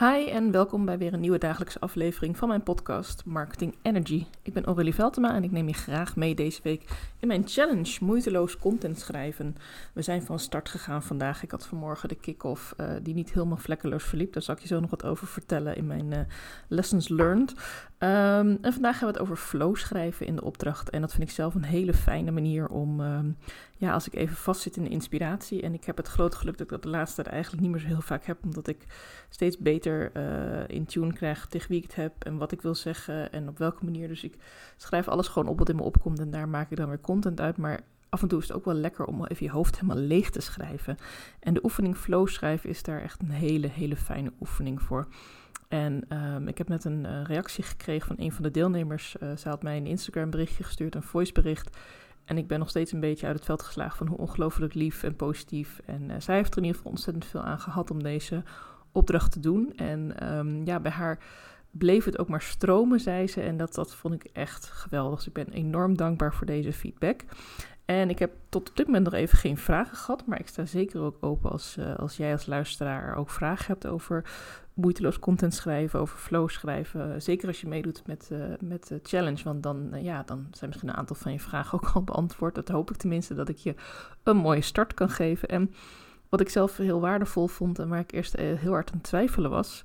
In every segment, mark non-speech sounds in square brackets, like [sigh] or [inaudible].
Hi en welkom bij weer een nieuwe dagelijkse aflevering van mijn podcast Marketing Energy. Ik ben Aurélie Veltema en ik neem je graag mee deze week in mijn challenge moeiteloos content schrijven. We zijn van start gegaan vandaag. Ik had vanmorgen de kick-off uh, die niet helemaal vlekkeloos verliep. Daar zal ik je zo nog wat over vertellen in mijn uh, lessons learned. Um, en vandaag gaan we het over flow schrijven in de opdracht. En dat vind ik zelf een hele fijne manier om, um, ja, als ik even vastzit in de inspiratie. En ik heb het grote geluk dat ik dat de laatste tijd eigenlijk niet meer zo heel vaak heb, omdat ik steeds beter uh, in tune krijg tegen wie ik het heb en wat ik wil zeggen en op welke manier. Dus ik schrijf alles gewoon op wat in me opkomt en daar maak ik dan weer content uit. Maar af en toe is het ook wel lekker om even je hoofd helemaal leeg te schrijven. En de oefening flow schrijven is daar echt een hele, hele fijne oefening voor. En um, ik heb net een uh, reactie gekregen van een van de deelnemers. Uh, ze had mij een Instagram berichtje gestuurd, een voicebericht. En ik ben nog steeds een beetje uit het veld geslagen van hoe ongelooflijk lief en positief. En uh, zij heeft er in ieder geval ontzettend veel aan gehad om deze opdracht te doen. En um, ja, bij haar bleef het ook maar stromen, zei ze. En dat, dat vond ik echt geweldig. Dus ik ben enorm dankbaar voor deze feedback. En ik heb tot op dit moment nog even geen vragen gehad, maar ik sta zeker ook open als, uh, als jij als luisteraar ook vragen hebt over moeiteloos content schrijven, over flow schrijven. Zeker als je meedoet met, uh, met de challenge, want dan, uh, ja, dan zijn misschien een aantal van je vragen ook al beantwoord. Dat hoop ik tenminste, dat ik je een mooie start kan geven. En wat ik zelf heel waardevol vond en waar ik eerst heel hard aan twijfelen was,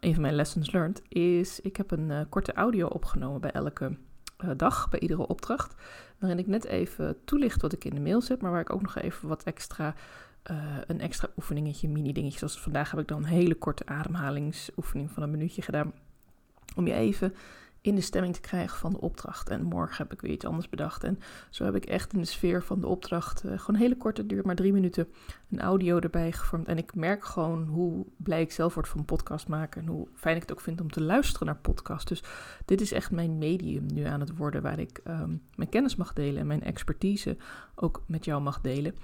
een van mijn lessons learned, is ik heb een korte audio opgenomen bij elke dag, bij iedere opdracht. Waarin ik net even toelicht wat ik in de mail zet, maar waar ik ook nog even wat extra, uh, een extra oefeningetje, mini-dingetje. Zoals vandaag heb ik dan een hele korte ademhalingsoefening van een minuutje gedaan. Om je even in de stemming te krijgen van de opdracht. En morgen heb ik weer iets anders bedacht. En zo heb ik echt in de sfeer van de opdracht, uh, gewoon hele korte, duur maar drie minuten, een audio erbij gevormd. En ik merk gewoon hoe blij ik zelf word van podcast maken. En hoe fijn ik het ook vind om te luisteren naar podcast. Dus dit is echt mijn medium nu aan het worden, waar ik um, mijn kennis mag delen en mijn expertise ook met jou mag delen.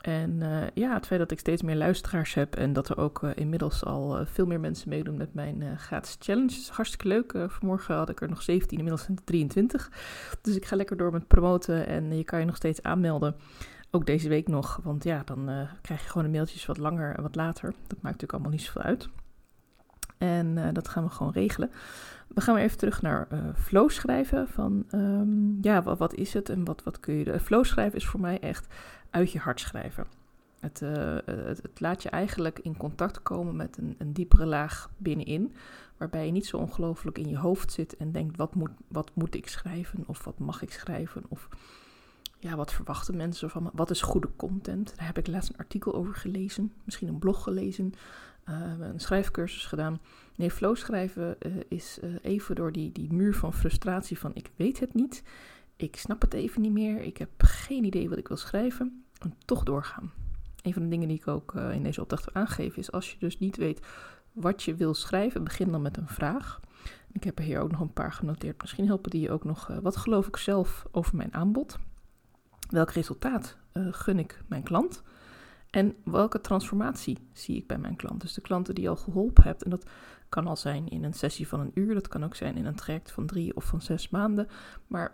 En uh, ja, het feit dat ik steeds meer luisteraars heb en dat er ook uh, inmiddels al uh, veel meer mensen meedoen met mijn gratis challenge. is hartstikke leuk. vanmorgen had ik er nog 17, inmiddels zijn het 23. Dus ik ga lekker door met promoten en je kan je nog steeds aanmelden. Ook deze week nog, want ja, dan krijg je gewoon de mailtjes wat langer en wat later. Dat maakt natuurlijk allemaal niet zoveel uit. En dat gaan we gewoon regelen. We gaan weer even terug naar flow schrijven. Van um, ja, wat, wat, is het en wat, wat kun je. Flow schrijven is voor mij echt uit je hart schrijven. Het, uh, het, het, laat je eigenlijk in contact komen met een, een diepere laag binnenin, waarbij je niet zo ongelooflijk in je hoofd zit en denkt: wat moet, wat moet ik schrijven? Of wat mag ik schrijven? Of ja, wat verwachten mensen van me? Wat is goede content? Daar heb ik laatst een artikel over gelezen, misschien een blog gelezen, uh, een schrijfcursus gedaan. Nee, flow schrijven uh, is even door die, die muur van frustratie van ik weet het niet ik snap het even niet meer, ik heb geen idee wat ik wil schrijven, en toch doorgaan. Een van de dingen die ik ook in deze opdracht wil aangeven is als je dus niet weet wat je wil schrijven, begin dan met een vraag. Ik heb er hier ook nog een paar genoteerd. Misschien helpen die je ook nog. Wat geloof ik zelf over mijn aanbod? Welk resultaat uh, gun ik mijn klant? En welke transformatie zie ik bij mijn klant? Dus de klanten die al geholpen hebt. En dat kan al zijn in een sessie van een uur. Dat kan ook zijn in een traject van drie of van zes maanden. Maar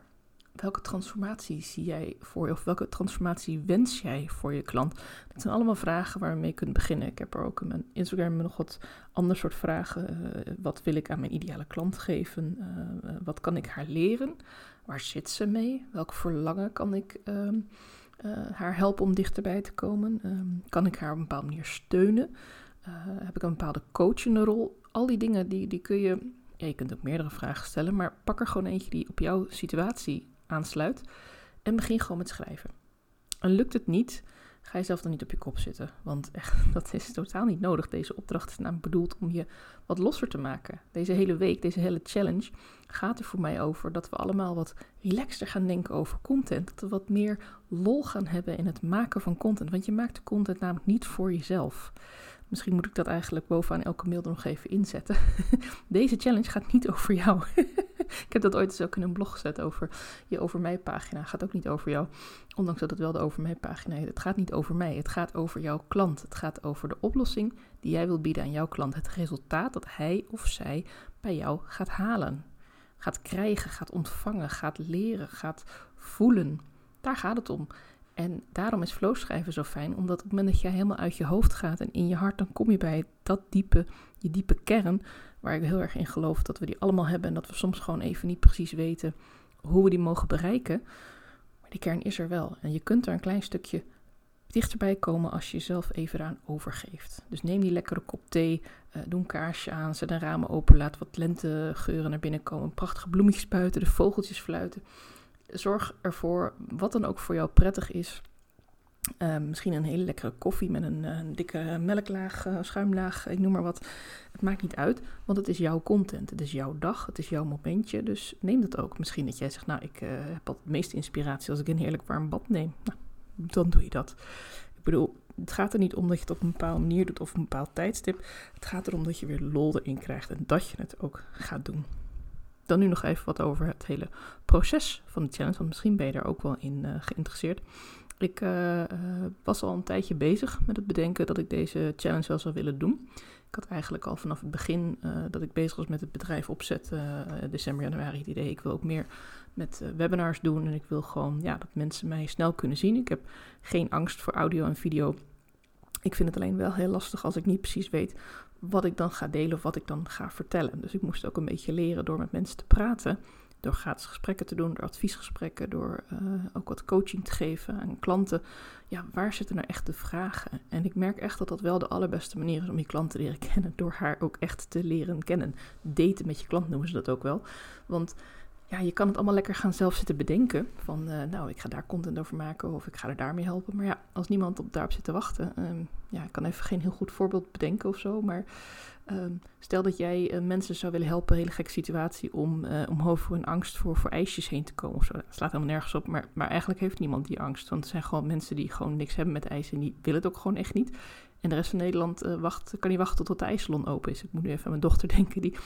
welke transformatie zie jij voor je of welke transformatie wens jij voor je klant? Dat zijn allemaal vragen waar we mee kunnen beginnen. Ik heb er ook in mijn Instagram nog wat ander soort vragen. Uh, wat wil ik aan mijn ideale klant geven? Uh, wat kan ik haar leren? Waar zit ze mee? Welk verlangen kan ik uh, haar helpen om dichterbij te komen? Ehm, kan ik haar op een bepaalde manier steunen? heb ik een bepaalde coachende rol? Al die dingen die, die kun je je kunt ook meerdere vragen stellen, maar pak er gewoon eentje die op jouw situatie aansluit. En begin gewoon met schrijven. En lukt het niet, ga jezelf dan niet op je kop zitten. Want echt, [laughs] dat is totaal niet nodig. Deze opdracht is namelijk bedoeld om je wat losser te maken. Deze hele week, deze hele challenge gaat er voor mij over dat we allemaal wat relaxter gaan denken over content. Dat we wat meer lol gaan hebben in het maken van content. Want je maakt de content namelijk niet voor jezelf. Misschien moet ik dat eigenlijk bovenaan elke mail er nog even inzetten. [laughs] Deze challenge gaat niet over jou. [laughs] [laughs] ik heb dat ooit eens ook in een blog gezet over je over mij pagina. Gaat ook niet over jou. Ondanks dat het wel de over mij pagina is. Het gaat niet over mij. Het gaat over jouw klant. Het gaat over de oplossing die jij wilt bieden aan jouw klant. Het resultaat dat hij of zij bij jou gaat halen. Gaat krijgen, gaat ontvangen, gaat leren, gaat voelen. Daar gaat het om. En daarom is flow schrijven zo fijn, omdat op het moment dat jij helemaal uit je hoofd gaat en in je hart, dan kom je bij dat diepe, je diepe kern, waar ik heel erg in geloof dat we die allemaal hebben en dat we soms gewoon even niet precies weten hoe we die mogen bereiken. Maar die kern is er wel en je kunt er een klein stukje dichterbij komen als je jezelf even eraan overgeeft. Dus neem die lekkere kop thee, uh, doe een kaarsje aan, zet een ramen open, laat wat lentegeuren naar binnen komen, prachtige bloemetjes buiten, de vogeltjes fluiten. Zorg ervoor, wat dan ook voor jou prettig is. Uh, misschien een hele lekkere koffie met een, een dikke melklaag, uh, schuimlaag, ik noem maar wat. Het maakt niet uit, want het is jouw content. Het is jouw dag, het is jouw momentje. Dus neem dat ook. Misschien dat jij zegt, nou, ik uh, heb altijd het meeste inspiratie als ik een heerlijk warm bad neem. Nou, dan doe je dat. Ik bedoel, het gaat er niet om dat je het op een bepaalde manier doet of een bepaald tijdstip. Het gaat erom dat je weer lol erin krijgt en dat je het ook gaat doen. Dan nu nog even wat over het hele proces van de challenge, want misschien ben je daar ook wel in geïnteresseerd. Ik uh, was al een tijdje bezig met het bedenken dat ik deze challenge wel zou willen doen. Ik had eigenlijk al vanaf het begin uh, dat ik bezig was met het bedrijf opzetten, december, januari, het idee. Ik wil ook meer met webinars doen en ik wil gewoon ja, dat mensen mij snel kunnen zien. Ik heb geen angst voor audio en video. Ik vind het alleen wel heel lastig als ik niet precies weet wat ik dan ga delen of wat ik dan ga vertellen. Dus ik moest ook een beetje leren door met mensen te praten, door gratis gesprekken te doen, door adviesgesprekken, door uh, ook wat coaching te geven aan klanten. Ja, waar zitten nou echt de vragen? En ik merk echt dat dat wel de allerbeste manier is om je klant te leren [laughs] kennen, door haar ook echt te leren kennen. Daten met je klant noemen ze dat ook wel. Want ja, je kan het allemaal lekker gaan zelf zitten bedenken. Van, uh, nou, ik ga daar content over maken of ik ga er daarmee helpen. Maar ja, als niemand op, daarop zit te wachten. Um, ja, ik kan even geen heel goed voorbeeld bedenken of zo. Maar um, stel dat jij uh, mensen zou willen helpen, een hele gekke situatie, om, uh, om over hun angst voor, voor ijsjes heen te komen of zo. Dat slaat helemaal nergens op. Maar, maar eigenlijk heeft niemand die angst. Want het zijn gewoon mensen die gewoon niks hebben met ijs en die willen het ook gewoon echt niet. En de rest van Nederland wacht, kan niet wachten tot de ijsalon open is. Ik moet nu even aan mijn dochter [laughs] denken, die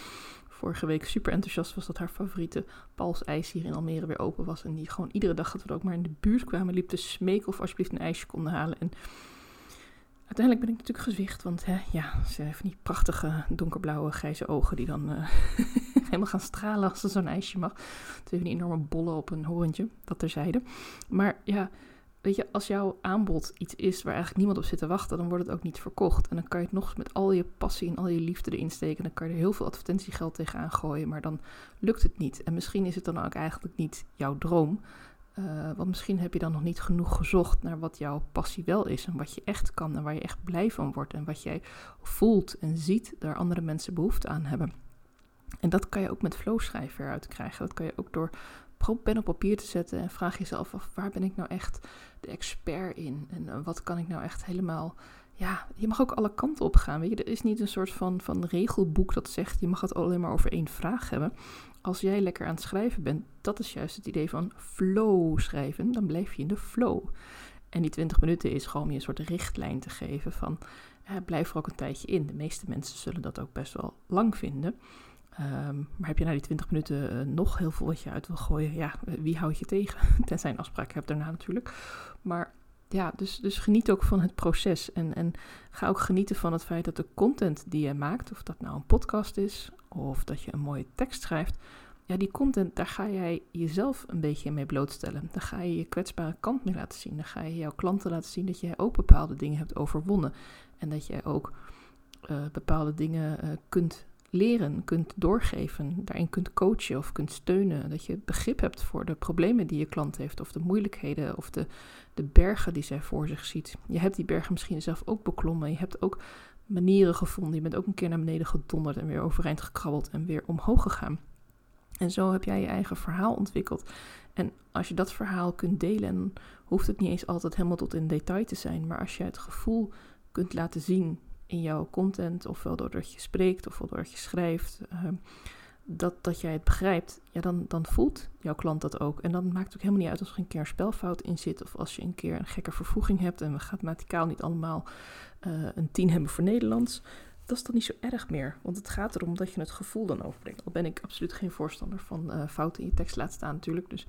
vorige week super enthousiast was dat haar favoriete Pals ijs hier in Almere weer open was. En die gewoon iedere dag dat we ook maar in de buurt kwamen, liep te smeken of alsjeblieft een ijsje konden halen. En uiteindelijk ben ik natuurlijk gezwicht, want hè, ja, ze heeft die prachtige donkerblauwe grijze ogen die dan uh, [laughs] helemaal gaan stralen als ze zo'n ijsje mag. Het heeft een enorme bollen op een horentje, dat terzijde. Maar ja, weet je, als jouw aanbod iets is waar eigenlijk niemand op zit te wachten, dan wordt het ook niet verkocht. En dan kan je het nog met al je passie en al je liefde erin steken. Dan kan je er heel veel advertentiegeld tegenaan gooien, maar dan lukt het niet. En misschien is het dan ook eigenlijk niet jouw droom. Uh, want misschien heb je dan nog niet genoeg gezocht naar wat jouw passie wel is. En wat je echt kan en waar je echt blij van wordt. En wat jij voelt en ziet, daar andere mensen behoefte aan hebben. En dat kan je ook met flowschrijver uitkrijgen. Dat kan je ook door pen op papier te zetten en vraag jezelf af waar ben ik nou echt de expert in en eh, wat kan ik nou echt helemaal ja, je mag ook alle kanten op gaan. Weet je, er is niet een soort van, van regelboek dat zegt je mag het alleen maar over één vraag hebben. Als jij lekker aan het schrijven bent, dat is juist het idee van flow schrijven. Dan blijf je in de flow. En die 20 minuten is gewoon je een soort richtlijn te geven van eh, blijf er ook een tijdje in. De meeste mensen zullen dat ook best wel lang vinden. Um, maar heb je na die 20 minuten uh, nog heel veel wat je uit wil gooien? Ja, wie houdt je tegen? [laughs] Tenzij je een afspraak hebt daarna natuurlijk. Maar ja, dus, dus geniet ook van het proces. En, en ga ook genieten van het feit dat de content die je maakt, of dat nou een podcast is, of dat je een mooie tekst schrijft, ja, die content, daar ga jij jezelf een beetje mee blootstellen. Daar ga je je kwetsbare kant mee laten zien. Dan ga je jouw klanten laten zien dat jij ook bepaalde dingen hebt overwonnen. En dat jij ook uh, bepaalde dingen uh, kunt leren, kunt doorgeven, daarin kunt coachen of kunt steunen. Dat je begrip hebt voor de problemen die je klant heeft, of de moeilijkheden of de, de bergen die zij voor zich ziet. Je hebt die bergen misschien zelf ook beklommen. Je hebt ook manieren gevonden. Je bent ook een keer naar beneden gedonderd en weer overeind gekrabbeld en weer omhoog gegaan. En zo heb jij je eigen verhaal ontwikkeld. En als je dat verhaal kunt delen, hoeft het niet eens altijd helemaal tot in detail te zijn. Maar als je het gevoel kunt laten zien in jouw content, ofwel doordat je spreekt, ofwel doordat je schrijft, uh, dat, dat jij het begrijpt, ja, dan, dan voelt jouw klant dat ook. En dan maakt het ook helemaal niet uit als er een keer een spelfout in zit, of als je een keer een gekke vervoeging hebt en we grammaticaal niet allemaal uh, een 10 hebben voor Nederlands. Dat is dan niet zo erg meer, want het gaat erom dat je het gevoel dan overbrengt. Al ben ik absoluut geen voorstander van uh, fouten in je tekst laten staan natuurlijk, dus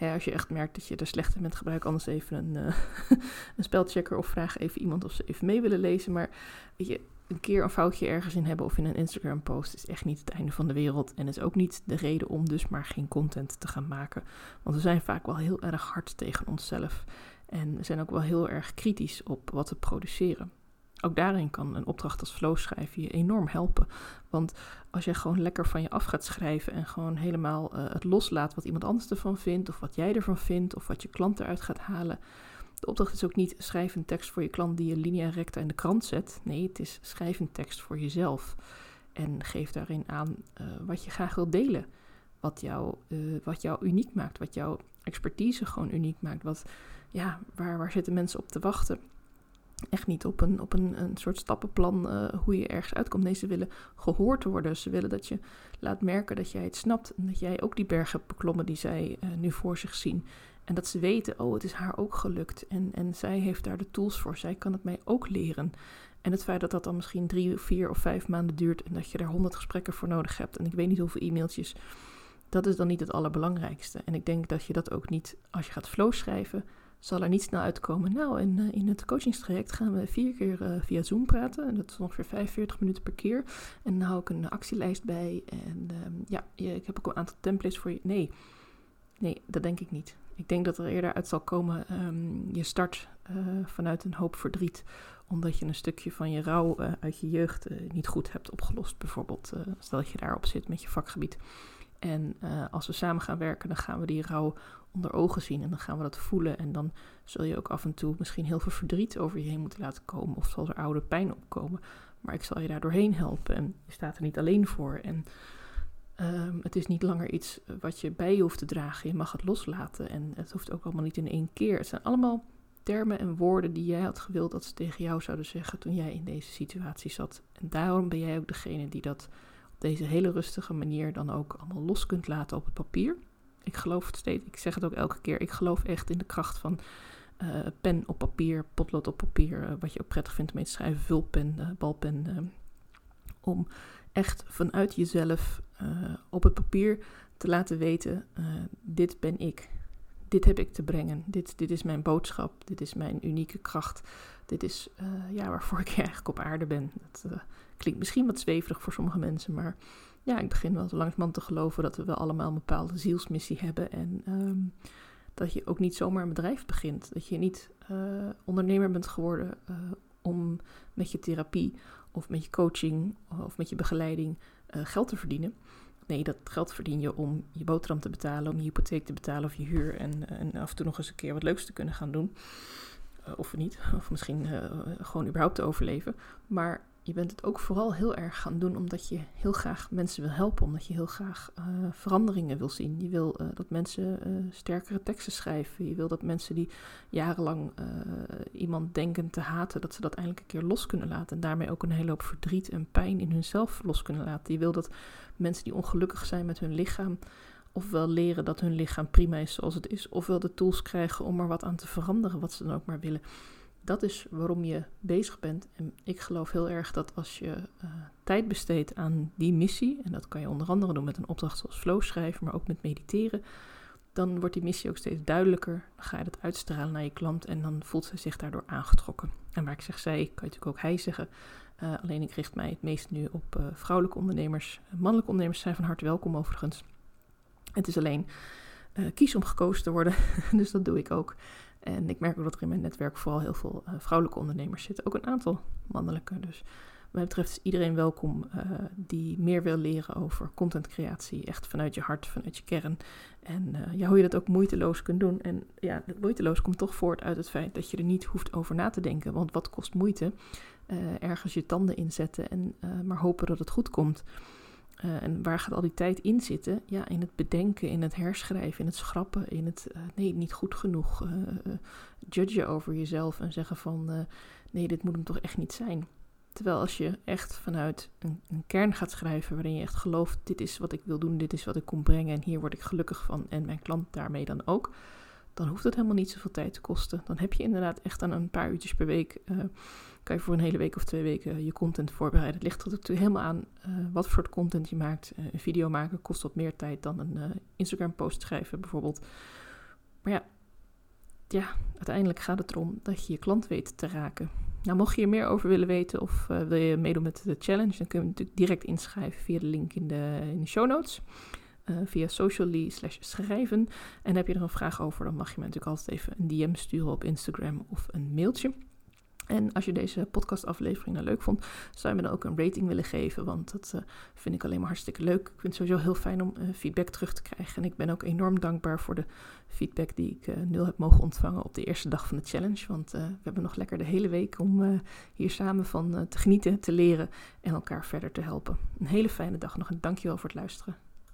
als je echt merkt dat je er slecht in bent, gebruik anders even een, uh, [laughs] een spelchecker of vraag even iemand of ze even mee willen lezen. Maar weet je, een keer een foutje ergens in hebben of in een Instagram post is echt niet het einde van de wereld. En is ook niet de reden om dus maar geen content te gaan maken. Want we zijn vaak wel heel erg hard tegen onszelf. En we zijn ook wel heel erg kritisch op wat we produceren. Ook daarin kan een opdracht als flow schrijven je enorm helpen. Want als je gewoon lekker van je af gaat schrijven en gewoon helemaal uh, het loslaat wat iemand anders ervan vindt, of wat jij ervan vindt, of wat je klant eruit gaat halen. De opdracht is ook niet schrijf een tekst voor je klant die je linea recta in de krant zet. Nee, het is schrijf een tekst voor jezelf. En geef daarin aan uh, wat je graag wil delen. Wat jou, uh, wat jou uniek maakt, wat jouw expertise gewoon uniek maakt. Wat, ja, waar, waar zitten mensen op te wachten? Echt niet op een, op een, een soort stappenplan uh, hoe je ergens uitkomt. Nee, ze willen gehoord worden. Ze willen dat je laat merken dat jij het snapt. En dat jij ook die berg hebt beklommen die zij uh, nu voor zich zien. En dat ze weten, oh, het is haar ook gelukt. En, en zij heeft daar de tools voor. Zij kan het mij ook leren. En het feit dat dat dan misschien drie, vier of vijf maanden duurt. En dat je daar honderd gesprekken voor nodig hebt. En ik weet niet hoeveel e-mailtjes. Dat is dan niet het allerbelangrijkste. En ik denk dat je dat ook niet, als je gaat flow schrijven zal er niet snel uitkomen. Nou, in, uh, in het coachingstraject gaan we vier keer uh, via Zoom praten. En dat is ongeveer 45 minuten per keer. En dan hou ik een actielijst bij. En uh, ja, ik heb ook een aantal templates voor je. Nee, nee, dat denk ik niet. Ik denk dat er eerder uit zal komen, um, je start uh, vanuit een hoop verdriet. Omdat je een stukje van je rouw uit je jeugd niet goed hebt opgelost. Bijvoorbeeld, stel dat je daarop zit met je vakgebied. En als we samen gaan werken, dan gaan we die rouw onder ogen zien en dan gaan we dat voelen. En dan zul je ook af en toe misschien heel veel verdriet over je heen moeten laten komen. Of zal er oude pijn opkomen. Maar ik zal je daar doorheen helpen. En je staat er niet alleen voor. En um, het is niet langer iets wat je bij je hoeft te dragen. Je mag het loslaten. En het hoeft ook allemaal niet in één keer. Het zijn allemaal termen en woorden die jij had gewild dat ze tegen jou zouden zeggen toen jij in deze situatie zat. En daarom ben jij ook degene die dat op deze hele rustige manier dan ook allemaal los kunt laten op het papier. Ik geloof het steeds, ik zeg het ook elke keer, ik geloof echt in de kracht van uh, pen op papier, potlood op papier, uh, wat je ook prettig vindt om mee te schrijven, vulpen, uh, balpen. om echt vanuit jezelf op het papier te laten weten, dit ben ik. Dit heb ik te brengen. Dit, dit is mijn boodschap. Dit is mijn unieke kracht. Dit is ja, waarvoor [laughs] ik eigenlijk op aarde ben. Dat klinkt misschien wat zweverig voor sommige mensen, maar ja, ik begin wel langzamerhand te geloven dat we wel allemaal een bepaalde zielsmissie hebben. En um, dat je ook niet zomaar een bedrijf begint. Dat je niet uh, ondernemer bent geworden uh, om met je therapie of met je coaching of met je begeleiding uh, geld te verdienen. Nee, dat geld verdien je om je boterham te betalen, om je hypotheek te betalen of je huur. En, en af en toe nog eens een keer wat leuks te kunnen gaan doen. of niet, of misschien gewoon überhaupt te overleven. Maar je bent het ook vooral heel erg gaan doen omdat je heel graag mensen wil helpen, omdat je heel graag uh, veranderingen wil zien. Je wil uh, dat mensen uh, sterkere teksten schrijven. Je wil dat mensen die jarenlang iemand denken te haten, dat ze dat eindelijk een keer los kunnen laten. En daarmee ook een hele hoop verdriet en pijn in hunzelf los kunnen laten. Je wil dat mensen die ongelukkig zijn met hun lichaam, ofwel leren dat hun lichaam prima is zoals het is, ofwel de tools krijgen om er wat aan te veranderen, wat ze dan ook maar willen dat is waarom je bezig bent. En ik geloof heel erg dat als je uh, tijd besteedt aan die missie, en dat kan je onder andere doen met een opdracht zoals flow schrijven, maar ook met mediteren, dan wordt die missie ook steeds duidelijker. Dan ga je dat uitstralen naar je klant en dan voelt zij zich daardoor aangetrokken. En waar ik zeg zij, kan je natuurlijk ook hij zeggen. Uh, alleen ik richt mij het meest nu op uh, vrouwelijke ondernemers. Mannelijke ondernemers zijn van harte welkom overigens. Het is alleen kies om gekozen te worden, [laughs] dus dat doe ik ook. En ik merk ook dat er in mijn netwerk vooral heel veel uh, vrouwelijke ondernemers zitten. Ook een aantal mannelijke. Dus wat mij betreft is iedereen welkom uh, die meer wil leren over contentcreatie. Echt vanuit je hart, vanuit je kern. En uh, ja, hoe je dat ook moeiteloos kunt doen. En ja, dat moeiteloos komt toch voort uit het feit dat je er niet hoeft over na te denken. Want wat kost moeite? ergens je tanden inzetten en maar hopen dat het goed komt. Uh, en waar gaat al die tijd in zitten? Ja, in het bedenken, in het herschrijven, in het schrappen, in het uh, nee, niet goed genoeg uh, judgen over jezelf en zeggen van nee, dit moet hem toch echt niet zijn. Terwijl als je echt vanuit een, een, kern gaat schrijven waarin je echt gelooft, dit is wat ik wil doen, dit is wat ik kom brengen en hier word ik gelukkig van en mijn klant daarmee dan ook, dan hoeft het helemaal niet zoveel tijd te kosten. Dan heb je inderdaad echt aan een paar uurtjes per week kan je voor een hele week of twee weken je content voorbereiden. Het ligt er natuurlijk helemaal aan uh, wat voor content je maakt. Een video maken kost wat meer tijd dan een Instagram post schrijven bijvoorbeeld. Maar ja, ja, uiteindelijk gaat het erom dat je je klant weet te raken. Nou, mocht je er meer over willen weten of wil je meedoen met de challenge, dan kun je natuurlijk direct inschrijven via de link in de, in de show notes. Via socially slash schrijven. En heb je er een vraag over, dan mag je me natuurlijk altijd even een DM sturen op Instagram of een mailtje. En als je deze podcastaflevering nou leuk vond, zou je me dan ook een rating willen geven. Want dat uh, vind ik alleen maar hartstikke leuk. Ik vind het sowieso heel fijn om uh, feedback terug te krijgen. En ik ben ook enorm dankbaar voor de feedback die ik uh, nul heb mogen ontvangen op de eerste dag van de challenge. Want we hebben nog lekker de hele week om hier samen van te genieten, te leren en elkaar verder te helpen. Een hele fijne dag nog en dankjewel voor het luisteren.